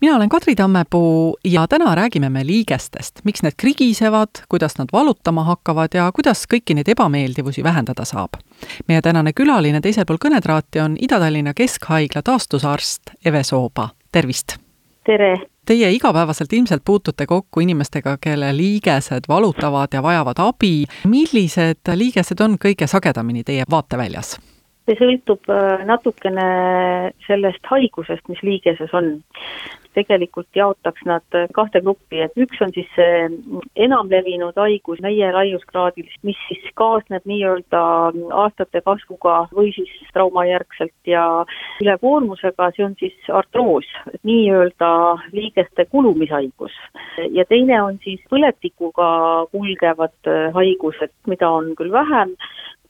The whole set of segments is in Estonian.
mina olen Kadri Tammepuu ja täna räägime me liigestest, miks need krigisevad, kuidas nad valutama hakkavad ja kuidas kõiki neid ebameeldivusi vähendada saab. meie tänane külaline teisel pool kõnetraati on Ida-Tallinna Keskhaigla taastusarst Eve Sooba, tervist! tere! Teie igapäevaselt ilmselt puutute kokku inimestega, kelle liigesed valutavad ja vajavad abi. millised liigesed on kõige sagedamini teie vaateväljas? See sõltub äh, natukene sellest haigusest, mis liigeses on tegelikult jaotaks nad kahte gruppi, et üks on siis see enamlevinud haigus meie laiuskraadil, mis siis kaasneb nii-öelda aastate kasvuga või siis traumajärgselt ja ülekoormusega, see on siis artroos, nii-öelda liigeste kulumishaigus. ja teine on siis põletikuga kulgevad haigused, mida on küll vähem,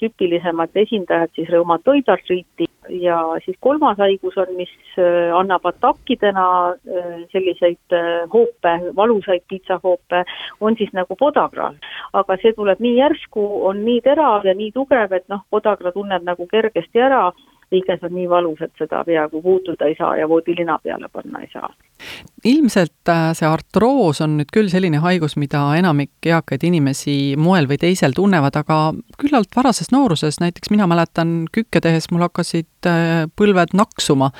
tüüpilisemad esindajad siis reumatoidartriiti ja siis kolmas haigus on, mis äh, annab atakkidena äh, selliseid äh, hoope, valusaid piitsahoope, on siis nagu podagra. aga see tuleb nii järsku, on nii terav ja nii tugev, et noh, podagra tunneb nagu kergesti ära liiges on nii valus, et seda peaaegu puutuda ei saa ja voodilina peale panna ei saa. ilmselt äh, see artroos on nüüd küll selline haigus, mida enamik eakaid inimesi moel või teisel tunnevad, aga küllalt varases nooruses, näiteks mina mäletan kükke tehes, mul hakkasid äh, põlved naksuma.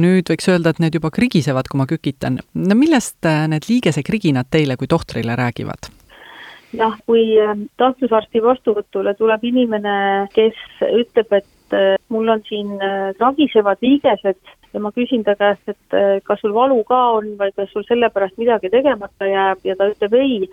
nüüd võiks öelda, et need juba krigisevad, kui ma kükitan. no millest äh, need liigesekriginad teile kui tohtrile räägivad? jah, kui tahtlusarsti vastuvõtule tuleb inimene, kes ütleb, et et äh, mul on siin äh, liigesed ja ma küsin ta käest, et äh, kas sul valu ka on või kas sul sellepärast midagi tegemata jääb ja ta ütleb ei,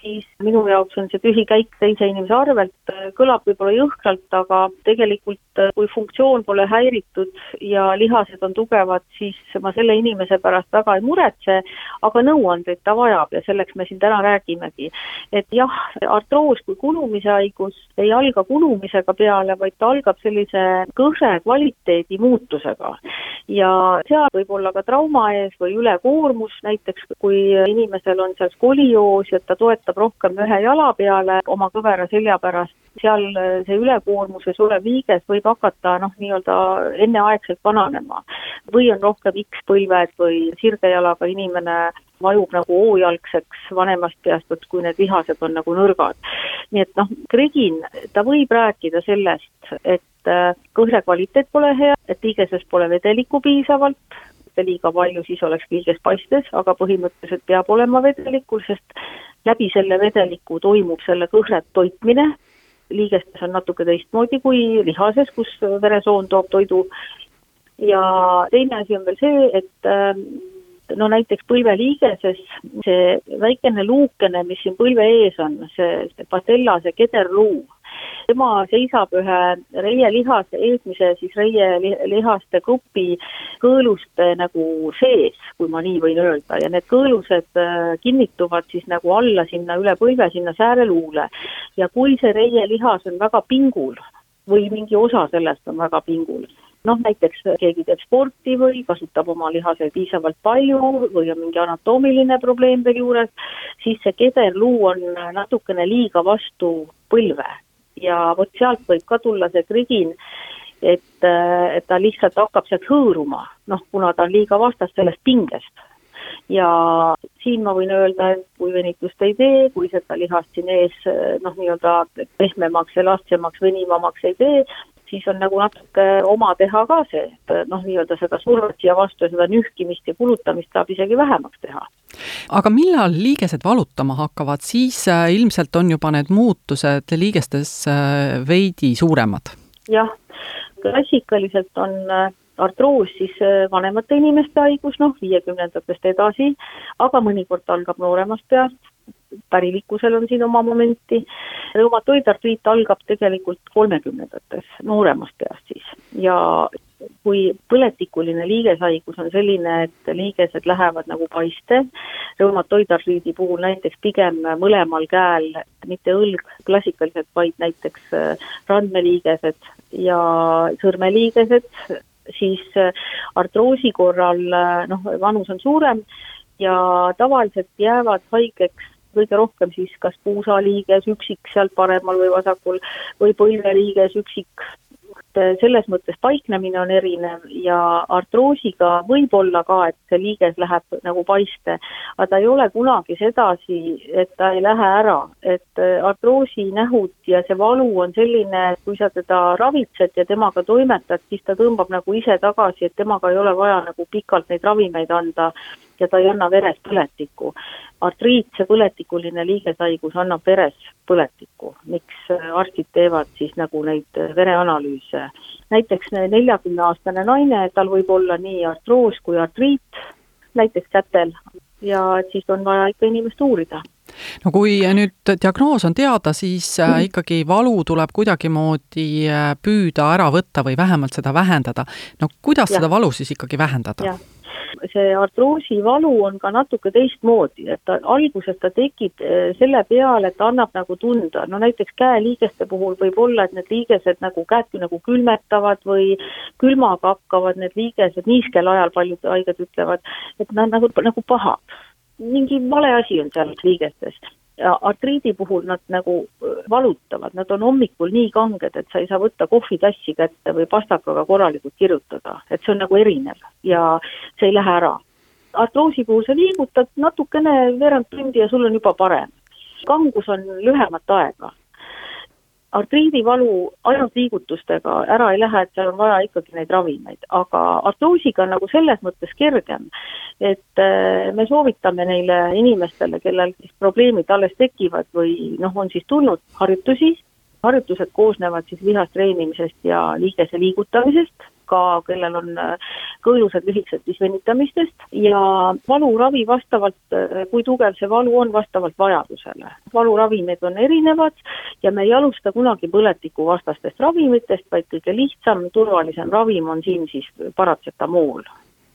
siis minu jaoks on see tühi käik teise inimese arvelt, kõlab võib-olla jõhkralt, aga tegelikult kui funktsioon pole häiritud ja lihased on tugevad, siis ma selle inimese pärast väga ei muretse, aga nõuandeid ta vajab ja selleks me siin täna räägimegi. et jah, artroos kui kulumise haigus ei alga kulumisega peale, vaid ta algab sellise kõhre kvaliteedi muutusega ja seal võib olla ka trauma ees või ülekoormus, näiteks kui inimesel on seal skolioos ja ta toetab rohkem ühe jala peale oma kõvera selja pärast, seal see ülekoormus või sulev liiges võib hakata noh, nii-öelda enneaegselt vananema. või on rohkem X-põlved või sirgejalaga inimene vajub nagu hoojalgseks vanemast peast, et kui need lihased on nagu nõrgad. nii et noh, Gregin, ta võib rääkida sellest, et äh, kõhre kvaliteet pole hea, et liigeses pole vedelikku piisavalt, liiga palju, siis oleks liiges paistes, aga põhimõtteliselt peab olema vedelikul, sest läbi selle vedeliku toimub selle kõhret toitmine, liigestes on natuke teistmoodi kui lihases, kus veresoon toob toidu, ja teine asi on veel see, et äh, no näiteks põlveliigeses see väikene luukene, mis siin põlve ees on, see patella, see kederluu, tema seisab ühe reielihase, eelmise siis reielihaste grupi kõõluste nagu sees, kui ma nii võin öelda, ja need kõõlused äh, kinnituvad siis nagu alla sinna üle põlve, sinna sääreluule. ja kui see reielihas on väga pingul või mingi osa sellest on väga pingul, noh, näiteks keegi teeb sporti või kasutab oma lihaseid piisavalt palju või on mingi anatoomiline probleem veel juures, siis see kederluu on natukene liiga vastu põlve ja vot sealt võib ka tulla see krigin, et, et ta lihtsalt hakkab sealt hõõruma, noh, kuna ta on liiga vastas sellest pingest ja siin ma võin öelda, et kui venitust ei tee, kui seda lihast siin ees noh, nii-öelda pehmemaks, elastsemaks, venivamaks ei tee, siis on nagu natuke oma teha ka see, et noh, nii-öelda seda survet siia vastu ja seda nühkimist ja kulutamist saab isegi vähemaks teha. aga millal liigesed valutama hakkavad, siis äh, ilmselt on juba need muutused liigestes veidi suuremad? jah, klassikaliselt on äh, artroos siis vanemate inimeste haigus, noh, viiekümnendatest edasi, aga mõnikord algab nooremast peast, pärilikkusel on siin oma momenti. reumatoidartriit algab tegelikult kolmekümnendates, nooremast peast siis. Ja kui põletikuline liigeshaigus on selline, et liigesed lähevad nagu paiste, reumatoidartriidi puhul näiteks pigem mõlemal käel, mitte õlg klassikaliselt, vaid näiteks äh, randmeliigesed ja sõrmeliigesed, siis äh, artroosi korral noh, vanus on suurem ja tavaliselt jäävad haigeks kõige rohkem siis kas puusaliiges üksik seal paremal või vasakul või põlveliiges üksik et selles mõttes paiknemine on erinev ja artroosiga võib olla ka, et see liiges läheb nagu paiste, aga ta ei ole kunagi sedasi, et ta ei lähe ära, et artroosi nähud ja see valu on selline, et kui sa teda ravitsed ja temaga toimetad, siis ta tõmbab nagu ise tagasi, et temaga ei ole vaja nagu pikalt neid ravimeid anda ja ta ei anna veres põletikku. artriit, see põletikuline liigeshaigus annab veres põletikku, miks arstid teevad siis nagu neid vereanalüüse. näiteks neljakümneaastane naine, tal võib olla nii artroos kui artriit, näiteks kätel, ja et siis on vaja ikka inimest uurida no kui nüüd diagnoos on teada, siis äh, mhm. ikkagi valu tuleb kuidagimoodi äh, püüda ära võtta või vähemalt seda vähendada. no kuidas ja. seda valu siis ikkagi vähendada? See artroosi valu on ka natuke teistmoodi, et ta alguses ta tekib eh, selle peale, et ta annab nagu tunda, no näiteks käeliigeste puhul võib olla, et need liigesed nagu käedki nagu külmetavad või külmaga hakkavad need liigesed, niiskel ajal paljud haiged ütlevad, et nad nagu, nagu pahab. mingi vale asi on seal liigestes artriidi puhul nad nagu valutavad, nad on hommikul nii kanged, et sa ei saa võtta kohvitassi kätte või pastakaga korralikult kirjutada, et see on nagu erinev ja see ei lähe ära. artroosi puhul sa liigutad natukene veerand tundi ja sul on juba parem. kangus on lühemat aega artriidivalu ainult liigutustega ära ei lähe, et seal on vaja ikkagi neid ravimeid, aga artroosiga on nagu selles mõttes kergem, et äh, me soovitame neile inimestele, kellel siis probleemid alles tekivad või noh, on siis tulnud harjutusi, harjutused koosnevad siis lihast treenimisest ja liigese liigutamisest ka, kellel on äh, kõõlusad lühikesed, siis venitamistest ja valuravi vastavalt, äh, kui tugev see valu on, vastavalt vajadusele. valuravimed on erinevad ja me ei alusta kunagi põletikuvastastest ravimitest, vaid kõige lihtsam, turvalisem ravim on siin siis paratsetamool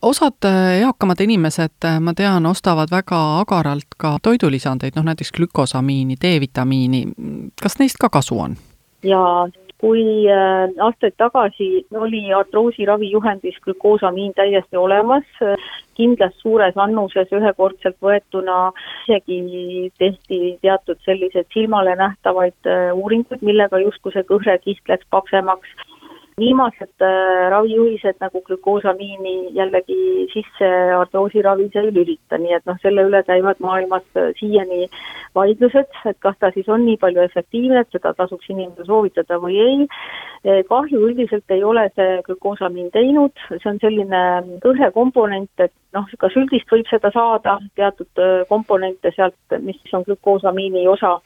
osad äh, eakamad inimesed, ma tean, ostavad väga agaralt ka toidulisandeid, noh näiteks glükosamiini, D-vitamiini, kas neist ka kasu on? jaa, kui äh, aastaid tagasi oli artroosi ravijuhendis glükoosamiin täiesti olemas, kindlas suures annuses ühekordselt võetuna, isegi tehti teatud selliseid silmale nähtavaid äh, uuringuid, millega justkui see kõhrekist läks paksemaks viimased äh, ravijuhised nagu glükoosamiini jällegi sisse artroosiravis ei lülita, nii et noh, selle üle käivad maailmas äh, siiani vaidlused, et kas ta siis on nii palju efektiivne, et seda tasuks inimesele soovitada või ei. Äh, kahju üldiselt ei ole see glükoosamiin teinud, see on selline kõhekomponent, et noh, kas üldist võib seda saada, teatud komponente sealt, mis on glükoosamiini osa.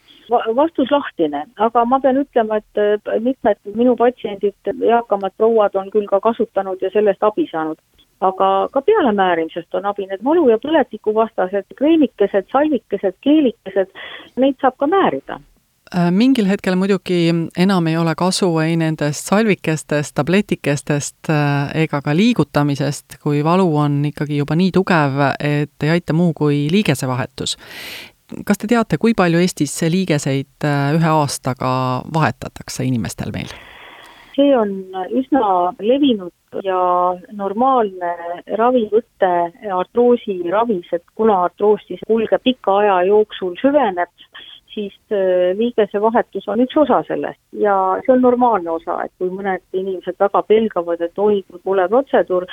Vastus lahtine, aga ma pean ütlema, et mitmed minu patsiendid, eakamad prouad on küll ka kasutanud ja sellest abi saanud. aga ka peale määrimisest on abi, need valu- ja põletikuvastased kreemikesed, salvikesed, keelikesed, neid saab ka määrida äh, mingil hetkel muidugi enam ei ole kasu ei nendest salvikestest, tabletikestest äh, ega ka liigutamisest, kui valu on ikkagi juba nii tugev, et ei aita muu kui liigesevahetus kas te teate, kui palju Eestis liigeseid äh, ühe aastaga vahetatakse inimestel meil? See on üsna levinud ja normaalne ravivõte artroosi ravis, et kuna artroos siis kulgeb pika aja jooksul süveneb, siis äh, liigesevahetus on üks osa sellest. Ja see on normaalne osa, et kui mõned inimesed väga pelgavad, et oi, kui pole protseduur,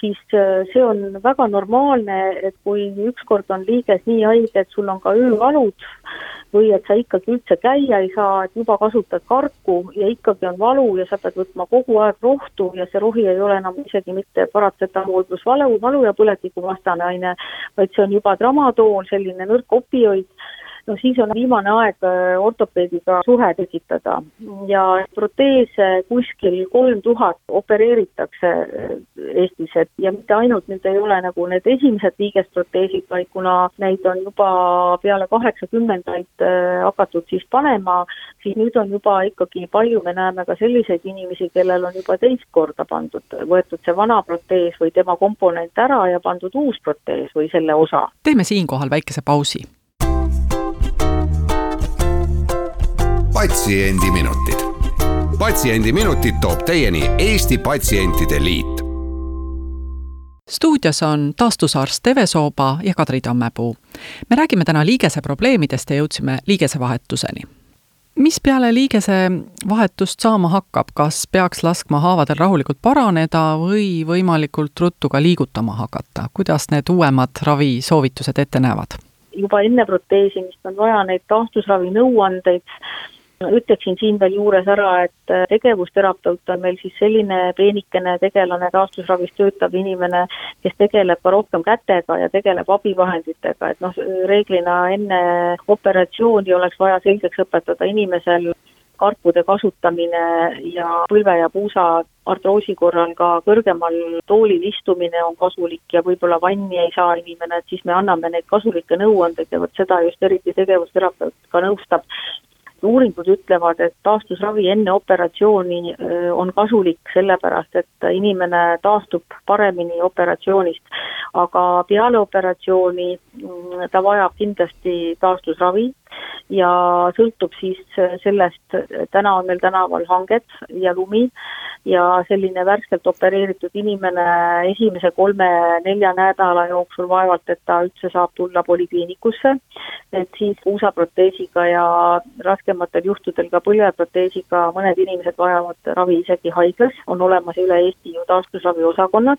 siis äh, see on väga normaalne, et kui ükskord on liiges nii haige, et sul on ka öövalud või et sa ikkagi üldse käia ei saa, et juba kasutad karku ja ikkagi on valu ja sa pead võtma kogu aeg rohtu ja see rohi ei ole enam isegi mitte paratsetamool pluss valu, valu ja põletikuvastane aine, vaid see on juba tramadool, selline nõrk opioid no siis on viimane aeg äh, ortopeediga suhe tekitada ja proteese kuskil kolm tuhat opereeritakse äh, Eestis, et ja mitte ainult nüüd ei ole nagu need esimesed liigesproteesid, vaid kuna neid on juba peale kaheksakümnendaid äh, hakatud siis panema, siis nüüd on juba ikkagi palju, me näeme ka selliseid inimesi, kellel on juba teist korda pandud, võetud see vana protees või tema komponent ära ja pandud uus protees või selle osa. teeme siinkohal väikese pausi. Patsiendiminutid. patsiendiminutid toob teieni Eesti Patsientide Liit stuudios on taastusarst Eve Sooba ja Kadri Tammepuu. me räägime täna liigese probleemidest ja jõudsime liigesevahetuseni. mis peale liigesevahetust saama hakkab, kas peaks laskma haavadel rahulikult paraneda või võimalikult ruttu ka liigutama hakata, kuidas need uuemad ravisoovitused ette näevad? juba enne proteesimist on vaja neid taastusravi nõuandeid ütleksin siin veel juures ära, et äh, tegevusterapeut on meil siis selline peenikene tegelane, taastusravis töötav inimene, kes tegeleb ka rohkem kätega ja tegeleb abivahenditega, et noh, reeglina enne operatsiooni oleks vaja selgeks õpetada inimesel karpude kasutamine ja põlve ja puusa artroosi korral ka kõrgemal toolil istumine on kasulik ja võib-olla vanni ei saa inimene, et siis me anname neid kasulikke nõuandeid ja vot seda just eriti tegevusterapeut ka nõustab uuringud ütlevad, et taastusravi enne operatsiooni on kasulik sellepärast, et inimene taastub paremini operatsioonist. aga peale operatsiooni mm, ta vajab kindlasti taastusravi ja sõltub siis sellest, täna on meil tänaval hanged ja lumi ja selline värskelt opereeritud inimene esimese kolme-nelja nädala jooksul vaevalt, et ta üldse saab tulla polikliinikusse, et siis puusaproteesiga ja raskematel juhtudel ka põlveproteesiga mõned inimesed vajavad ravi isegi haiglas, on olemas üle Eesti ju taastusraviosakonnad,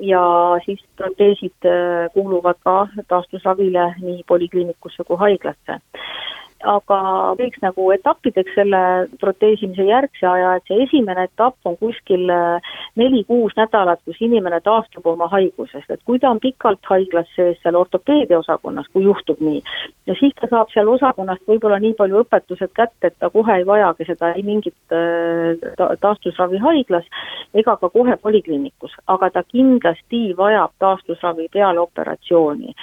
ja siis proteesid äh, kuuluvad ka taastusravile nii polikliinikusse kui haiglasse aga võiks nagu etappideks selle proteesimise järgse aja, et see esimene etapp on kuskil äh, neli-kuus nädalat, kus inimene taastub oma haigusest, et kui ta on pikalt haiglas sees seal ortopeedia osakonnas, kui juhtub nii, ja siis ta saab seal osakonnast võib-olla nii palju õpetused kätte, et ta kohe ei vajagi seda ei mingit äh, taastusravi haiglas ega ka kohe polikliinikus, aga ta kindlasti vajab taastusravi peale operatsiooni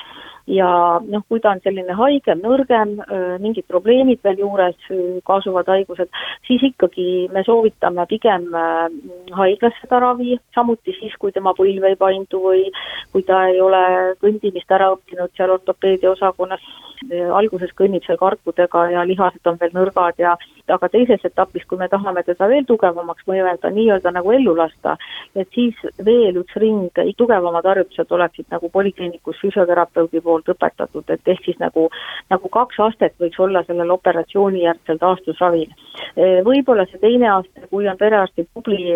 ja noh, kui ta on selline haigem, nõrgem, mingid probleemid veel juures, kaasuvad haigused, siis ikkagi me soovitame pigem haiglas seda ravi, samuti siis, kui tema põlv ei paindu või kui ta ei ole kõndimist ära õppinud seal ortopeedia osakonnas, alguses kõnnib seal karkudega ja lihased on veel nõrgad ja aga teises etapis, kui me tahame teda veel tugevamaks mõjuda, nii-öelda nagu ellu lasta, et siis veel üks ring, tugevamad harjutused oleksid nagu polikliinikus füsioterapeudi poolt õpetatud, et ehk siis nagu, nagu kaks astet võiks olla sellel operatsioonijärgsel taastusravil. võib-olla see teine aste, kui on perearsti tubli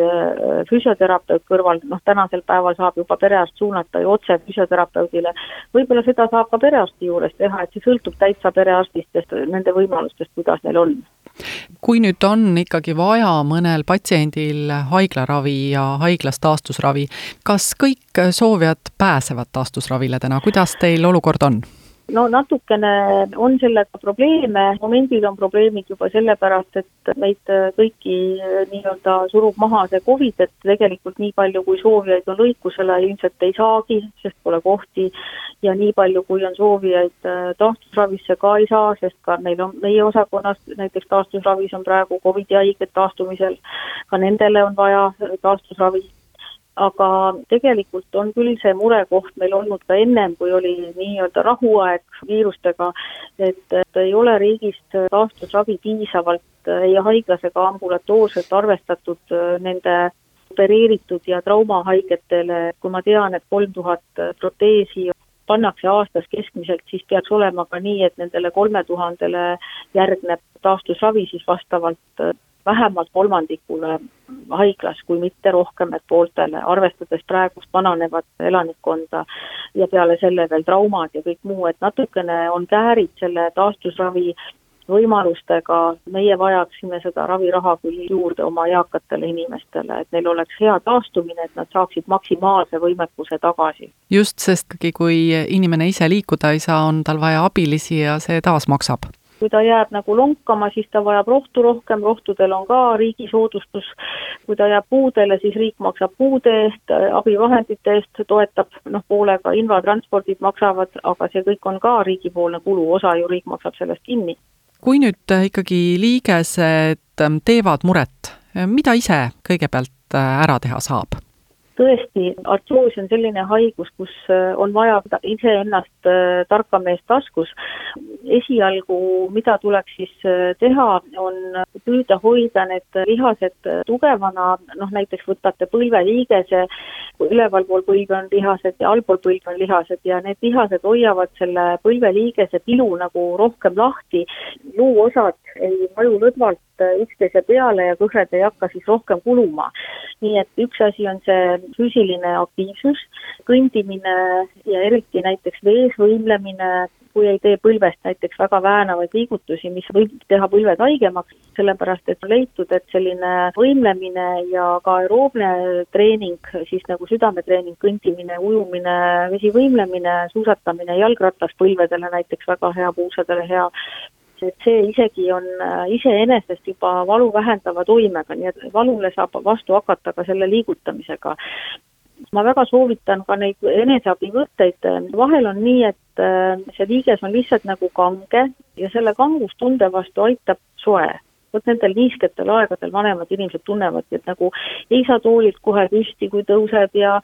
füsioterapeut kõrval, noh tänasel päeval saab juba perearst suunata ju otse füsioterapeudile, võib-olla seda saab ka perearsti juures teha, et see sõltub täitsa perearstist, sest nende võimalustest, kuidas neil on kui nüüd on ikkagi vaja mõnel patsiendil haiglaravi ja haiglas taastusravi, kas kõik soovijad pääsevad taastusravile täna, kuidas teil olukord on? No natukene on sellega probleeme, momendil on probleemid juba sellepärast, et meid kõiki nii-öelda surub maha see Covid, et tegelikult nii palju, kui soovijaid on lõikusele, ilmselt ei saagi, sest pole kohti, ja nii palju, kui on soovijaid äh, taastusravisse ka ei saa, sest ka meil on, meie osakonnas näiteks taastusravis on praegu Covidi haiged taastumisel, ka nendele on vaja taastusravi aga tegelikult on küll see murekoht meil olnud ka ennem, kui oli nii-öelda rahuaeg viirustega, et ei ole riigist taastusravi piisavalt ei haiglas ega ambulatoorselt arvestatud äh, nende opereeritud ja traumahaigetele, kui ma tean, et kolm tuhat proteesi pannakse aastas keskmiselt, siis peaks olema ka nii, et nendele kolme tuhandele järgneb taastusravi siis vastavalt äh, vähemalt kolmandikule haiglas, kui mitte rohkem, et pooltele, arvestades praegust vananevat elanikkonda ja peale selle veel traumad ja kõik muu, et natukene on käärid selle taastusravi võimalustega, meie vajaksime seda raviraha küll juurde oma eakatele inimestele, et neil oleks hea taastumine, et nad saaksid maksimaalse võimekuse tagasi. just, sest kui inimene ise liikuda ei saa, on tal vaja abilisi ja see taas maksab kui ta jääb nagu lonkama, siis ta vajab rohtu rohkem, rohtudel on ka riigi soodustus. kui ta jääb puudele, siis riik maksab puude eest, abivahendite eest toetab, noh poolega invatranspordid maksavad, aga see kõik on ka riigipoolne kulu, osa ju riik maksab sellest kinni. kui nüüd ikkagi liigesed teevad muret, mida ise kõigepealt ära teha saab? tõesti, artroos on selline haigus, kus äh, on vaja iseennast äh, tarka meest taskus. Esialgu, mida tuleks siis äh, teha, on püüda hoida need lihased tugevana, noh näiteks võtate põlveliigese, ülevalpool põlve on lihased ja allpool põlve on lihased ja need lihased hoiavad selle põlveliigese pilu nagu rohkem lahti, luuosad ei vaju lõdvalt üksteise peale ja kõhred ei hakka siis rohkem kuluma. nii et üks asi on see füüsiline aktiivsus, kõndimine ja eriti näiteks vees võimlemine, kui ei tee põlvest näiteks väga väänavaid liigutusi, mis võib teha põlved haigemaks, sellepärast et on leitud, et selline võimlemine ja ka aeroobne treening, siis nagu südametreening, kõndimine, ujumine, vesivõimlemine, suusatamine, jalgratas põlvedele näiteks väga hea, puusadele hea, et see isegi on äh, iseenesest juba valu vähendava toimega, nii et valule saab vastu hakata ka selle liigutamisega. Ma väga soovitan ka neid eneseabivõtteid, vahel on nii, et äh, see liiges on lihtsalt nagu kange ja selle kangustunde vastu aitab soe. Vot nendel niisketel aegadel vanemad inimesed tunnevadki, et nagu ei saa toolilt kohe püsti, kui tõuseb ja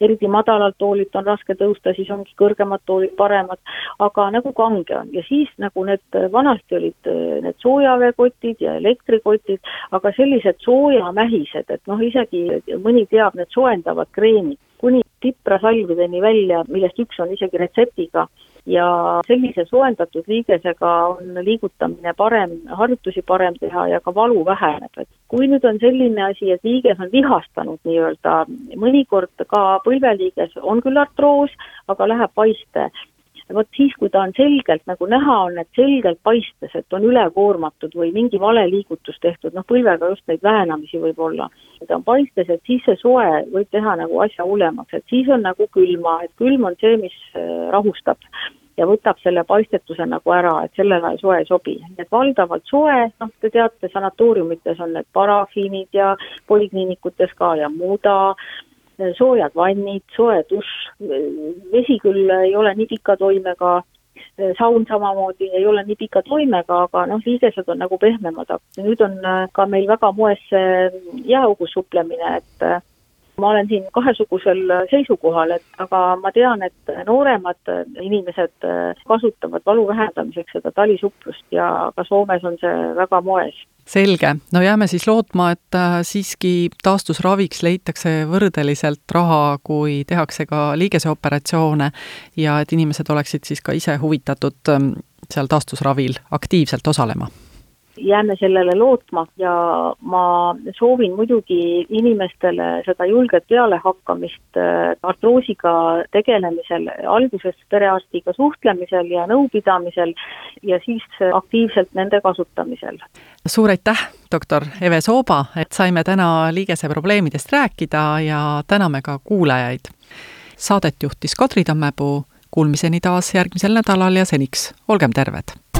eriti madalalt toolilt on raske tõusta, siis ongi kõrgemad toolid paremad, aga nagu kange on. Ja siis nagu need vanasti olid need soojaveekotid ja elektrikotid, aga sellised soojamähised, et noh, isegi mõni teab, need soojendavad kreemid kuni tiprasalvideni välja, millest üks on isegi retseptiga ja sellise soojendatud liigesega on liigutamine parem, harjutusi parem teha ja ka valu väheneb, et kui nüüd on selline asi, et liiges on vihastanud nii-öelda, mõnikord ka põlveliiges on küll artroos, aga läheb paiste vot siis, kui ta on selgelt nagu näha on, et selgelt paistes, et on ülekoormatud või mingi vale liigutus tehtud, noh põlvega just neid väänamisi võib olla, ta on paistes, et siis see soe võib teha nagu asja hullemaks, et siis on nagu külma, et külm on see, mis äh, rahustab ja võtab selle paistetuse nagu ära, et sellel ajal soe ei sobi. et valdavalt soe, noh, te teate, sanatooriumites on need parafiinid ja polikliinikutes ka ja muda, soojad vannid, soe dušš, vesi küll ei ole nii pika toimega, saun samamoodi ei ole nii pika toimega, aga noh, liigesed on nagu pehmemad, nüüd on ka meil väga moes jääaugus suplemine, et ma olen siin kahesugusel seisukohal, et aga ma tean, et nooremad inimesed kasutavad valu vähendamiseks seda talisuplust ja ka Soomes on see väga moes. Selge, no jääme siis lootma, et äh, siiski taastusraviks leitakse võrdeliselt raha, kui tehakse ka liigeseoperatsioone ja et inimesed oleksid siis ka ise huvitatud ähm, seal taastusravil aktiivselt osalema jääme sellele lootma ja ma soovin muidugi inimestele seda julget pealehakkamist äh, artroosiga tegelemisel, alguses perearstiga suhtlemisel ja nõupidamisel ja siis aktiivselt nende kasutamisel. suur aitäh, doktor Eve Sooba, et saime täna liigese probleemidest rääkida ja täname ka kuulajaid. Saadet juhtis Kadri Tammepuu, kuulmiseni taas järgmisel nädalal ja seniks olgem terved!